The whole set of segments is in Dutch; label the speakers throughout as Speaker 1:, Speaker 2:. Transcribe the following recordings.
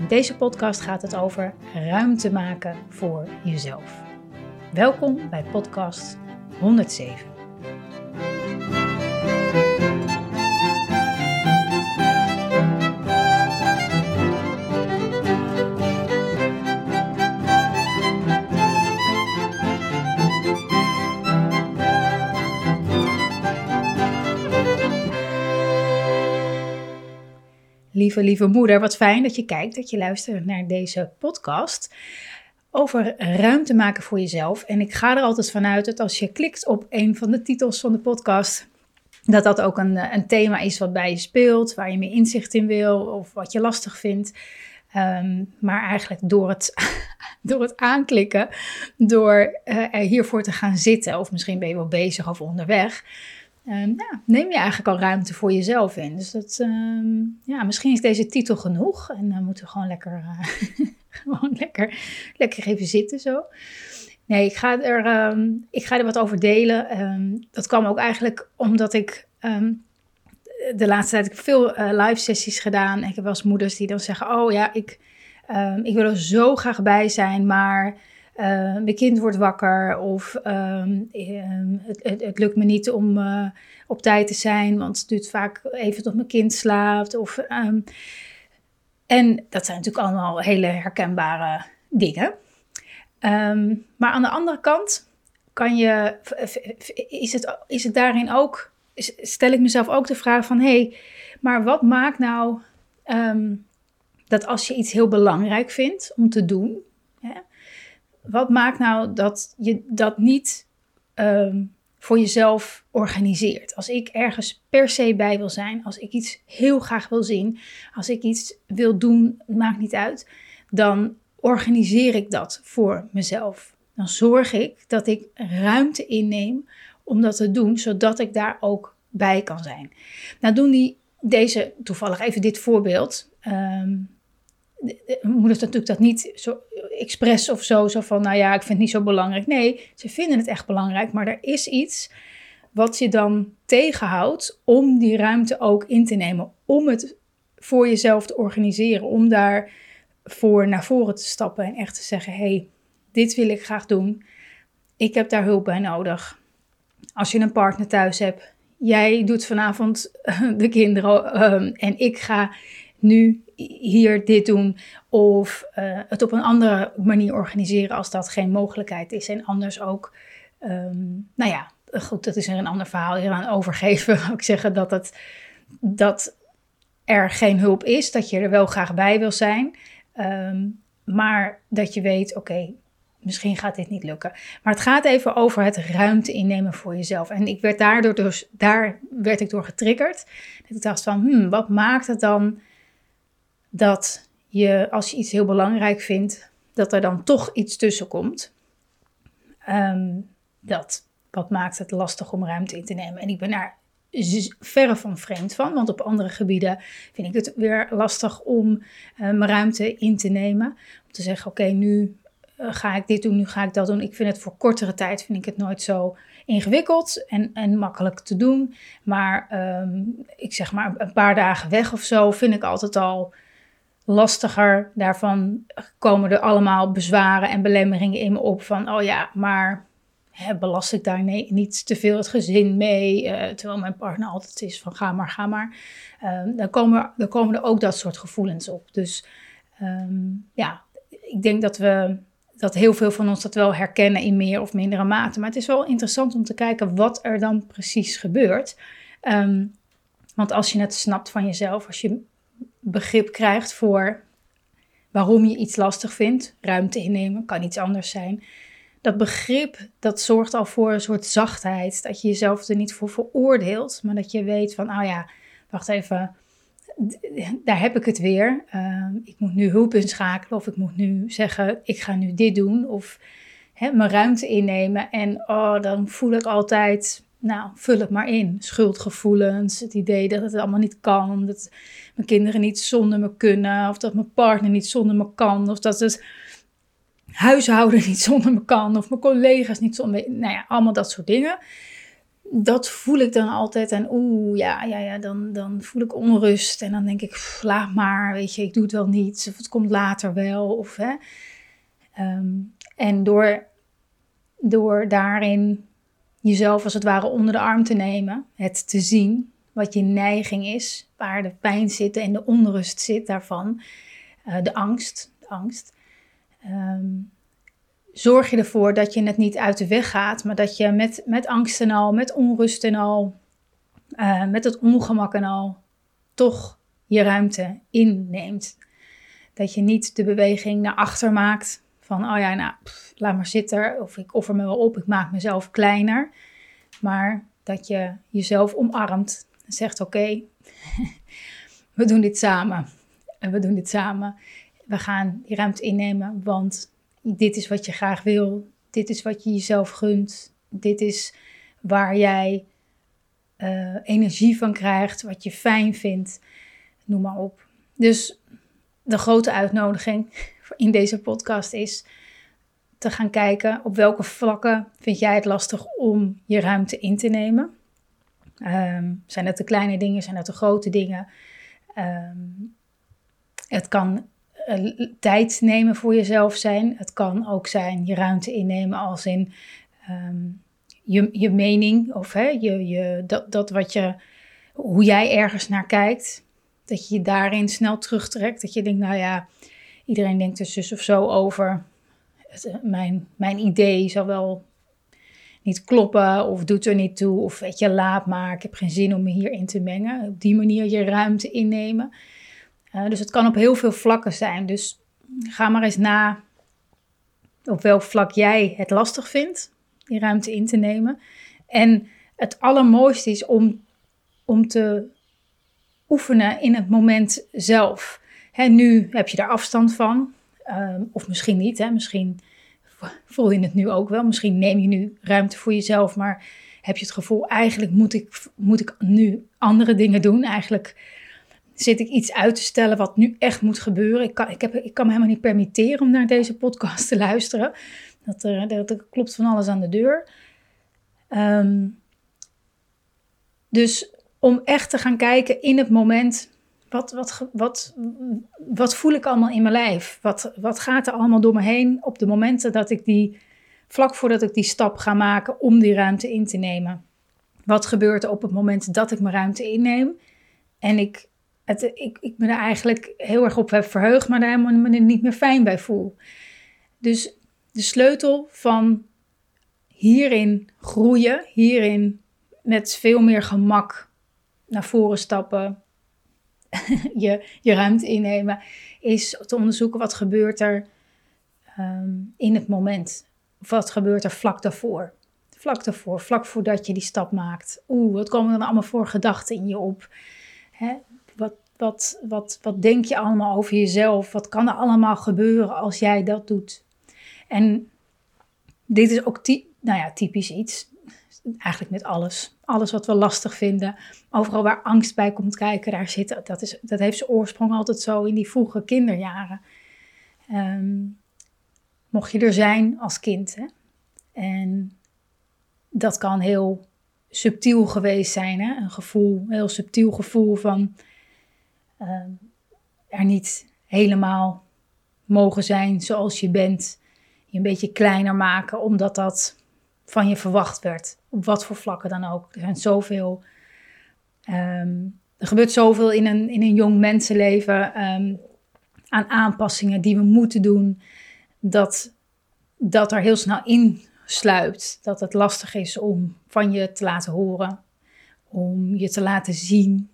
Speaker 1: In deze podcast gaat het over ruimte maken voor jezelf. Welkom bij podcast 107. Lieve, lieve moeder, wat fijn dat je kijkt, dat je luistert naar deze podcast over ruimte maken voor jezelf. En ik ga er altijd vanuit dat als je klikt op een van de titels van de podcast, dat dat ook een, een thema is wat bij je speelt, waar je meer inzicht in wil of wat je lastig vindt. Ehm, maar eigenlijk door het, door het aanklikken, door uh, er hiervoor te gaan zitten, of misschien ben je wel bezig of onderweg, um, ja, neem je eigenlijk al ruimte voor jezelf in. Dus dat, um, ja, misschien is deze titel genoeg en dan moeten we gewoon lekker, uh, gewoon lekker, lekker even zitten zo. Nee, ik ga er, um, ik ga er wat over delen. dat kwam ook eigenlijk omdat ik de laatste tijd ik veel uh, live sessies gedaan. Ik heb wel eens moeders die dan zeggen: Oh ja, ik, ik wil er zo graag bij zijn, maar uh, mijn kind wordt wakker of um, het, het, het, lukt me niet om uh, op tijd te zijn, want het duurt vaak even tot mijn kind slaapt. Of, um, en dat zijn natuurlijk allemaal hele herkenbare dingen. Maar aan de andere kant kan je, is het, is het daarin ook, stel ik mezelf ook de vraag van, hé, hey, maar wat maakt nou dat als je iets heel belangrijk vindt om te doen, wat maakt nou dat je dat niet um, voor jezelf organiseert? Als ik ergens per se bij wil zijn, als ik iets heel graag wil zien, als ik iets wil doen, maakt niet uit, dan organiseer ik dat voor mezelf. Dan zorg ik dat ik ruimte inneem om dat te doen, zodat ik daar ook bij kan zijn. Nou doen die deze, toevallig even dit voorbeeld. Um, moeders natuurlijk dat niet zo expres of zo, zo van, nou ja, ik vind het niet zo belangrijk. Nee, ze vinden het echt belangrijk, maar er is iets wat je dan tegenhoudt om die ruimte ook in te nemen, om het voor jezelf te organiseren, om daar voor naar voren te stappen en echt te zeggen, hey, dit wil ik graag doen. Ik heb daar hulp bij nodig. Als je een partner thuis hebt, jij doet vanavond de kinderen um, en ik ga nu hier dit doen of uh, het op een andere manier organiseren als dat geen mogelijkheid is. En anders ook, um, nou ja, goed, dat is er een ander verhaal hier aan overgeven. ik zeggen dat, het, dat er geen hulp is, dat je er wel graag bij wil zijn, um, maar dat je weet, oké, misschien gaat dit niet lukken. Maar het gaat even over het ruimte innemen voor jezelf. En ik werd daardoor dus, daar werd ik door getriggerd. Dat ik dacht van, hmm, wat maakt het dan dat je, als je iets heel belangrijk vindt, dat er dan toch iets tussen komt. Um, dat, wat maakt het lastig om ruimte in te nemen. En ik ben daar verre van vreemd van, want op andere gebieden vind ik het weer lastig om uh, mijn ruimte in te nemen. Om te zeggen, oké, nu uh, ga ik dit doen, nu ga ik dat doen. Ik vind het voor kortere tijd vind ik het nooit zo ingewikkeld en, en makkelijk te doen. Maar um, ik zeg maar een paar dagen weg of zo vind ik altijd al lastiger. Daarvan komen er allemaal bezwaren en belemmeringen in me op van, oh ja, maar hè, belast ik daar niet te veel het gezin mee, uh, terwijl mijn partner altijd is van ga maar, ga maar. Um, dan, komen, dan komen er ook dat soort gevoelens op. Dus um, ja, ik denk dat we dat heel veel van ons dat wel herkennen in meer of mindere mate. Maar het is wel interessant om te kijken wat er dan precies gebeurt. Um, want als je het snapt van jezelf, als je begrip krijgt voor waarom je iets lastig vindt. Ruimte innemen kan iets anders zijn. Dat begrip, dat zorgt al voor een soort zachtheid. Dat je jezelf er niet voor veroordeelt, maar dat je weet van, oh ja, wacht even, daar heb ik het weer. Ehm, ik moet nu hulp inschakelen of ik moet nu zeggen, ik ga nu dit doen of hè, mijn ruimte innemen. En oh, dan voel ik altijd, nou, vul het maar in. Schuldgevoelens, het idee dat het allemaal niet kan, dat mijn kinderen niet zonder me kunnen, of dat mijn partner niet zonder me kan, of dat het huishouden niet zonder me kan, of mijn collega's niet zonder me, nou ja, allemaal dat soort dingen dat voel ik dan altijd. En oeh, ja, ja, ja, dan, dan voel ik onrust. En dan denk ik, laat maar, weet je, ik doe het wel niet. Of het komt later wel. Of, hè. Ehm, en door, door daarin jezelf als het ware onder de arm te nemen, het te zien, wat je neiging is, waar de pijn zit en de onrust zit daarvan, uh, de angst, de angst. Um, zorg je ervoor dat je het niet uit de weg gaat, maar dat je met, met angst en al, met onrust en al, uh, met het ongemak en al, toch je ruimte inneemt. Dat je niet de beweging naar achter maakt van, oh ja, nou, laat maar zitten, of ik offer me wel op, ik maak mezelf kleiner. Maar dat je jezelf omarmt en zegt, oké, we doen dit samen. En we doen dit samen. We gaan die ruimte innemen, want dit is wat je graag wil, dit is wat je jezelf gunt, dit is waar jij uh, energie van krijgt, wat je fijn vindt, noem maar op. Dus de grote uitnodiging in deze podcast is te gaan kijken op welke vlakken vind jij het lastig om je ruimte in te nemen. Um, zijn het de kleine dingen, zijn het de grote dingen? Um, het kan uh, tijd nemen voor jezelf zijn. Het kan ook zijn je ruimte innemen als in ehm, je, je mening of hè, je, je, dat, dat wat je, hoe jij ergens naar kijkt. Dat je je daarin snel terugtrekt. Dat je denkt, nou ja, iedereen denkt er zus of zo over. Eh, mijn, mijn idee zal wel niet kloppen of doet er niet toe. Of weet je, laat maar, ik heb geen zin om me hierin te mengen. Op die manier je ruimte innemen. Uh, dus het kan op heel veel vlakken zijn. Dus ga maar eens na op welk vlak jij het lastig vindt die ruimte in te nemen. En het allermooiste is om, om te oefenen in het moment zelf. Hè, nu heb je daar afstand van, uh, of misschien niet. Hè, misschien voel je het nu ook wel. Misschien neem je nu ruimte voor jezelf, maar heb je het gevoel, eigenlijk moet ik, moet ik nu andere dingen doen. Eigenlijk zit ik iets uit te stellen wat nu echt moet gebeuren. Ik kan, ik heb, ik kan me helemaal niet permitteren om naar deze podcast te luisteren. Dat er, dat klopt van alles aan de deur. Ehm, dus om echt te gaan kijken in het moment. Wat, wat, wat, wat voel ik allemaal in mijn lijf? Wat, wat gaat er allemaal door me heen op de momenten dat ik die, vlak voordat ik die stap ga maken om die ruimte in te nemen? Wat gebeurt er op het moment dat ik mijn ruimte inneem en ik het, ik, ik me er eigenlijk heel erg op heb verheugd, maar daar helemaal me niet meer fijn bij voel. Dus de sleutel van hierin groeien, hierin met veel meer gemak naar voren stappen, je, je ruimte innemen, is te onderzoeken wat gebeurt er um, in het moment. Wat gebeurt er vlak daarvoor. Vlak daarvoor, vlak voordat je die stap maakt. Oeh, wat komen er dan allemaal voor gedachten in je op? Hè? Wat, wat, wat, wat denk je allemaal over jezelf? Wat kan er allemaal gebeuren als jij dat doet? En dit is ook nou ja, typisch iets. Eigenlijk met alles. Alles wat we lastig vinden. Overal waar angst bij komt kijken, daar zit, dat, is, dat heeft zijn oorsprong altijd zo in die vroege kinderjaren. Ehm, mocht je er zijn als kind. Hè? En dat kan heel subtiel geweest zijn. Hè? Een gevoel, een heel subtiel gevoel van Ehm, er niet helemaal mogen zijn zoals je bent. Je een beetje kleiner maken, omdat dat van je verwacht werd. Op wat voor vlakken dan ook. Er zijn zoveel. Um, er gebeurt zoveel in een, in een jong mensenleven um, aan aanpassingen die we moeten doen. Dat dat er heel snel in sluipt. Dat het lastig is om van je te laten horen. Om je te laten zien.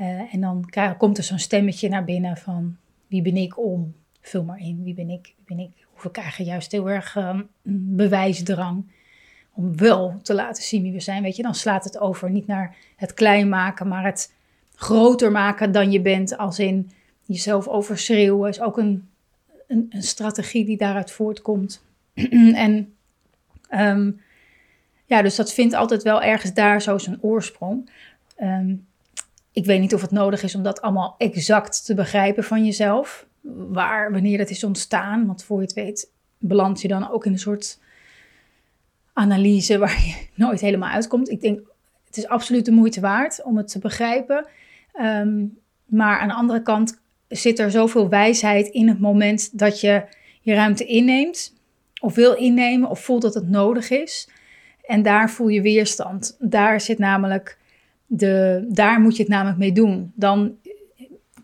Speaker 1: Uh, en dan komt er zo'n stemmetje naar binnen van wie ben ik om? Vul maar in, wie ben ik? Wie ben ik? Of we krijgen juist heel erg um, bewijsdrang om wel te laten zien wie we zijn. Weet je, dan slaat het over niet naar het klein maken, maar het groter maken dan je bent, als in jezelf overschreeuwen, is ook een, een, een strategie die daaruit voortkomt. en ehm, ja, dus dat vindt altijd wel ergens daar zo zijn oorsprong. Ehm, ik weet niet of het nodig is om dat allemaal exact te begrijpen van jezelf. Waar, wanneer dat is ontstaan. Want voor je het weet, beland je dan ook in een soort analyse waar je nooit helemaal uitkomt. Ik denk, het is absoluut de moeite waard om het te begrijpen. Ehm, maar aan de andere kant zit er zoveel wijsheid in het moment dat je je ruimte inneemt. Of wil innemen, of voelt dat het nodig is. En daar voel je weerstand. Daar zit namelijk de, daar moet je het namelijk mee doen. Dan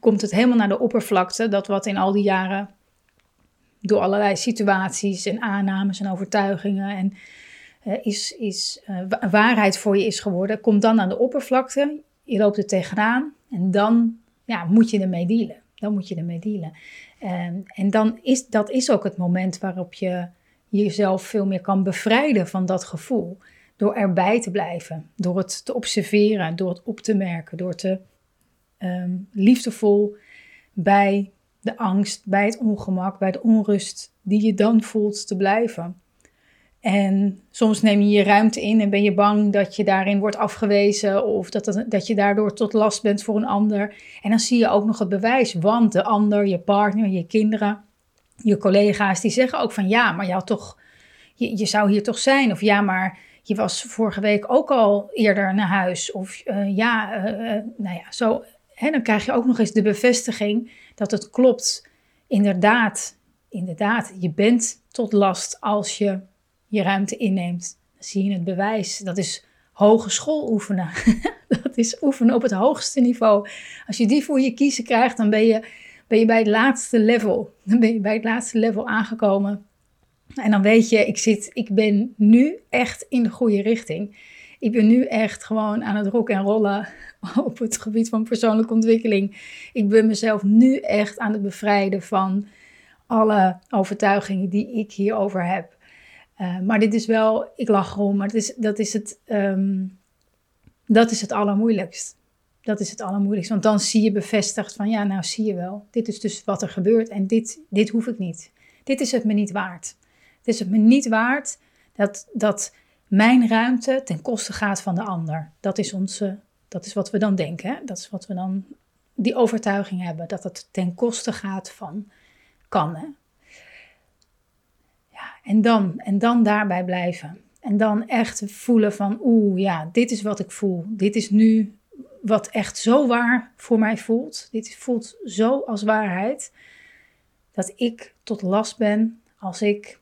Speaker 1: komt het helemaal naar de oppervlakte, dat wat in al die jaren door allerlei situaties en aannames en overtuigingen en is, is uh, waarheid voor je is geworden, komt dan aan de oppervlakte. Je loopt er tegenaan en dan ja, moet je ermee dealen. Dan moet je ermee dealen. En, en dan is dat is ook het moment waarop je jezelf veel meer kan bevrijden van dat gevoel. Door erbij te blijven, door het te observeren, door het op te merken, door te um, liefdevol bij de angst, bij het ongemak, bij de onrust die je dan voelt te blijven. En soms neem je je ruimte in en ben je bang dat je daarin wordt afgewezen of dat, dat je daardoor tot last bent voor een ander. En dan zie je ook nog het bewijs, want de ander, je partner, je kinderen, je collega's, die zeggen ook van ja, maar had toch, je, zou hier toch zijn. Of ja, maar je was vorige week ook al eerder naar huis. Of uh, ja, uh, nou ja, zo. Hè, dan krijg je ook nog eens de bevestiging dat het klopt. Inderdaad, inderdaad, je bent tot last als je je ruimte inneemt. Zie je het bewijs. Dat is hogeschool oefenen. dat is oefenen op het hoogste niveau. Als je die voor je kiezen krijgt, dan ben je, ben je bij het laatste level. Dan ben je bij het laatste level aangekomen. En dan weet je, ik, zit, ik ben nu echt in de goede richting. Ik ben nu echt gewoon aan het rocken en rollen op het gebied van persoonlijke ontwikkeling. Ik ben mezelf nu echt aan het bevrijden van alle overtuigingen die ik hierover heb. Uh, maar dit is wel, ik lach erom, maar dat is, dat is, het, um, dat is het allermoeilijkst. Dat is het allermoeilijkst, want dan zie je bevestigd van ja, nou zie je wel, dit is dus wat er gebeurt en dit, dit hoef ik niet. Dit is het me niet waard. Het is het me niet waard dat, dat mijn ruimte ten koste gaat van de ander. Dat is, onze, dat is wat we dan denken. Hè? Dat is wat we dan, die overtuiging hebben. Dat het ten koste gaat van kan. Hè? En, dan, en dan daarbij blijven. En dan echt voelen van, oeh, ja, dit is wat ik voel. Dit is nu wat echt zo waar voor mij voelt. Dit voelt zo als waarheid. Dat ik tot last ben als ik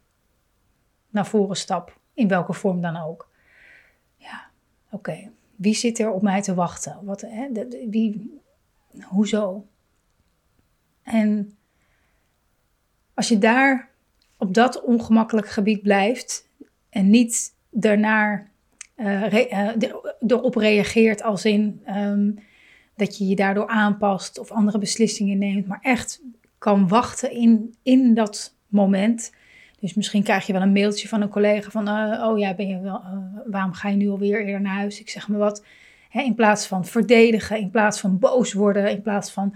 Speaker 1: naar voren stap, in welke vorm dan ook. Ja, oké. Wie zit er op mij te wachten? Wat, hè, wie, hoezo? En als je daar op dat ongemakkelijk gebied blijft en niet daarnaar uh, erop reageert als in um, dat je je daardoor aanpast of andere beslissingen neemt, maar echt kan wachten in, in dat moment, dus misschien krijg je wel een mailtje van een collega van, uh, oh ja, ben je wel, waarom ga je nu alweer eerder naar huis? Ik zeg maar wat. In plaats van verdedigen, in plaats van boos worden, in plaats van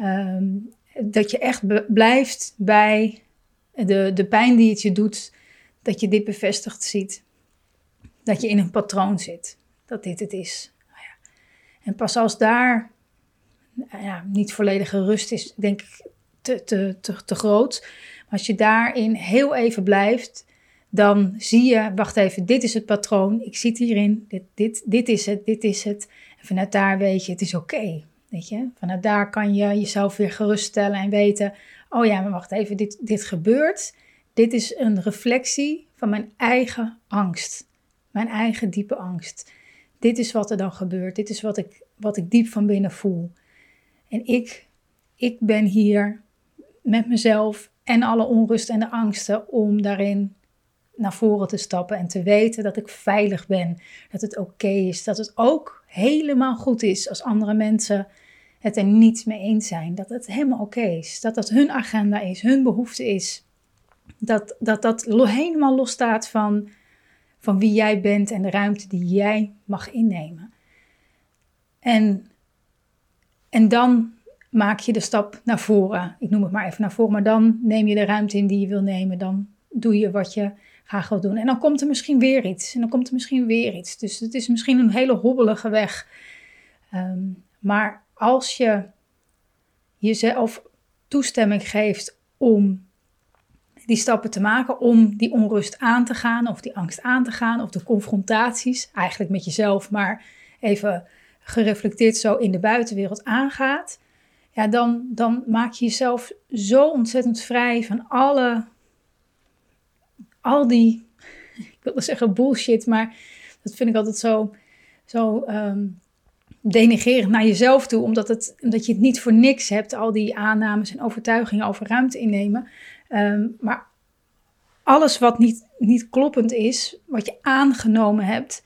Speaker 1: um, dat je echt blijft bij de, de pijn die het je doet, dat je dit bevestigd ziet. Dat je in een patroon zit, dat dit het is. Nou. En pas als daar nou ja, niet volledige rust is, denk ik, te, te, te, te groot als je daarin heel even blijft, dan zie je, wacht even, dit is het patroon, ik zit hierin, dit, dit, dit is het, dit is het. En vanuit daar weet je, het is oké. weet je, vanuit daar kan je jezelf weer geruststellen en weten, oh ja, maar wacht even, dit, dit gebeurt. Dit is een reflectie van mijn eigen angst, mijn eigen diepe angst. Dit is wat er dan gebeurt, dit is wat ik, wat ik diep van binnen voel. En ik, ik ben hier met mezelf en alle onrust en de angsten om daarin naar voren te stappen en te weten dat ik veilig ben, dat het oké is, dat het ook helemaal goed is als andere mensen het er niet mee eens zijn, dat het helemaal oké is, dat dat hun agenda is, hun behoefte is, dat dat, dat helemaal losstaat van, van wie jij bent en de ruimte die jij mag innemen. En en dan maak je de stap naar voren. Ik noem het maar even naar voren, maar dan neem je de ruimte in die je wil nemen. Dan doe je wat je graag wil doen. En dan komt er misschien weer iets. En dan komt er misschien weer iets. Dus het is misschien een hele hobbelige weg. Ehm, maar als je jezelf toestemming geeft om die stappen te maken, om die onrust aan te gaan, of die angst aan te gaan, of de confrontaties, eigenlijk met jezelf, maar even gereflecteerd zo in de buitenwereld aangaat, ja, dan, dan maak je jezelf zo ontzettend vrij van alle, al die, ik wilde zeggen bullshit, maar dat vind ik altijd zo, zo um, denigerend naar jezelf toe, omdat, het, omdat je het niet voor niks hebt, al die aannames en overtuigingen over ruimte innemen. Ehm, maar alles wat niet, niet kloppend is, wat je aangenomen hebt,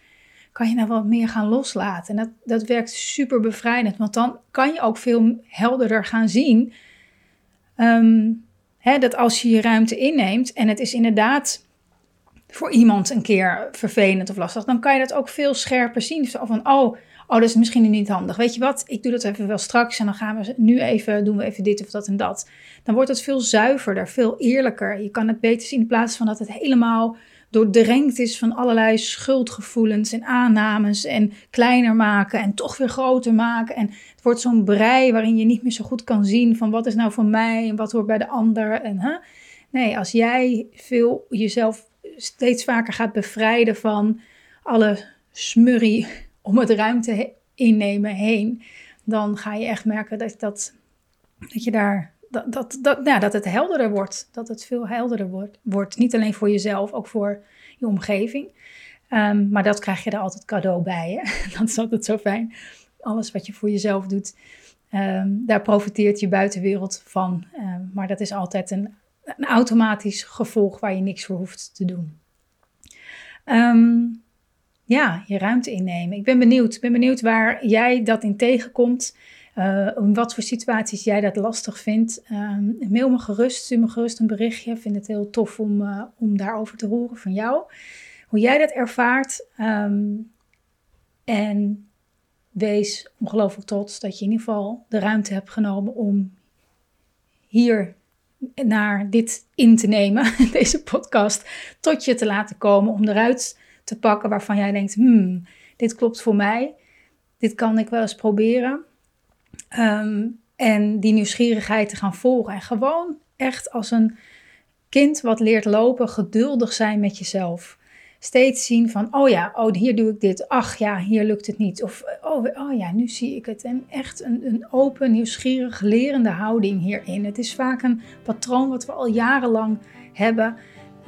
Speaker 1: kan je nou wat meer gaan loslaten. En dat, dat werkt super bevrijdend, want dan kan je ook veel helderder gaan zien ehm, hè, dat als je je ruimte inneemt en het is inderdaad voor iemand een keer vervelend of lastig, dan kan je dat ook veel scherper zien. Zo van, oh, oh, dat is misschien niet handig. Weet je wat, ik doe dat even wel straks en dan gaan we nu even, doen we even dit of dat en dat. Dan wordt het veel zuiverder, veel eerlijker. Je kan het beter zien in plaats van dat het helemaal doordrenkt is van allerlei schuldgevoelens en aannames en kleiner maken en toch weer groter maken. En het wordt zo'n brei waarin je niet meer zo goed kan zien van wat is nou voor mij en wat hoort bij de ander. En, hè? Nee, als jij veel jezelf steeds vaker gaat bevrijden van alle smurrie om het ruimte innemen heen, dan ga je echt merken dat, dat, dat je daar dat, dat, dat, ja, dat het helderder wordt. Dat het veel helderder wordt. wordt. Niet alleen voor jezelf, ook voor je omgeving. Ehm, maar dat krijg je er altijd cadeau bij. Hè? Dat is altijd zo fijn. Alles wat je voor jezelf doet, ehm, daar profiteert je buitenwereld van. Ehm, maar dat is altijd een, een, automatisch gevolg waar je niks voor hoeft te doen. Ja, je ruimte innemen. Ik ben benieuwd. Ik ben benieuwd waar jij dat in tegenkomt. Uh, wat voor situaties jij dat lastig vindt. Uh, mail me gerust, stuur me gerust een berichtje. Ik vind het heel tof om, uh, om daarover te horen van jou. Hoe jij dat ervaart. Um, en wees ongelooflijk trots dat je in ieder geval de ruimte hebt genomen om hier naar dit in te nemen, deze podcast, tot je te laten komen om eruit te pakken waarvan jij denkt, hmm, dit klopt voor mij, dit kan ik wel eens proberen. Ehm, en die nieuwsgierigheid te gaan volgen. En gewoon echt als een kind wat leert lopen, geduldig zijn met jezelf. Steeds zien van, oh ja, oh, hier doe ik dit. Ach ja, hier lukt het niet. Of, oh, oh ja, nu zie ik het. En echt een, een open, nieuwsgierig, lerende houding hierin. Het is vaak een patroon wat we al jarenlang hebben.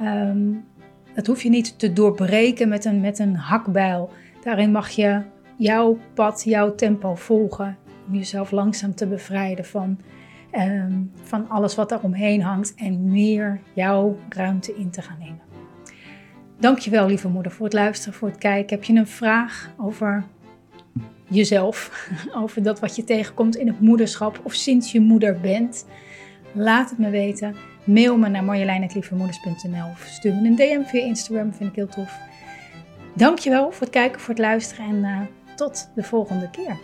Speaker 1: Um, dat hoef je niet te doorbreken met een, met een hakbijl. Daarin mag je jouw pad, jouw tempo volgen om jezelf langzaam te bevrijden van, ehm, van alles wat er omheen hangt en meer jouw ruimte in te gaan nemen. Dankjewel lieve moeder voor het luisteren, voor het kijken. Heb je een vraag over jezelf, over dat wat je tegenkomt in het moederschap of sinds je moeder bent? Laat het me weten. Mail me naar marjolein.lievemoeders.nl of stuur me een DM via Instagram, vind ik heel tof. Dankjewel voor het kijken, voor het luisteren en uh, tot de volgende keer.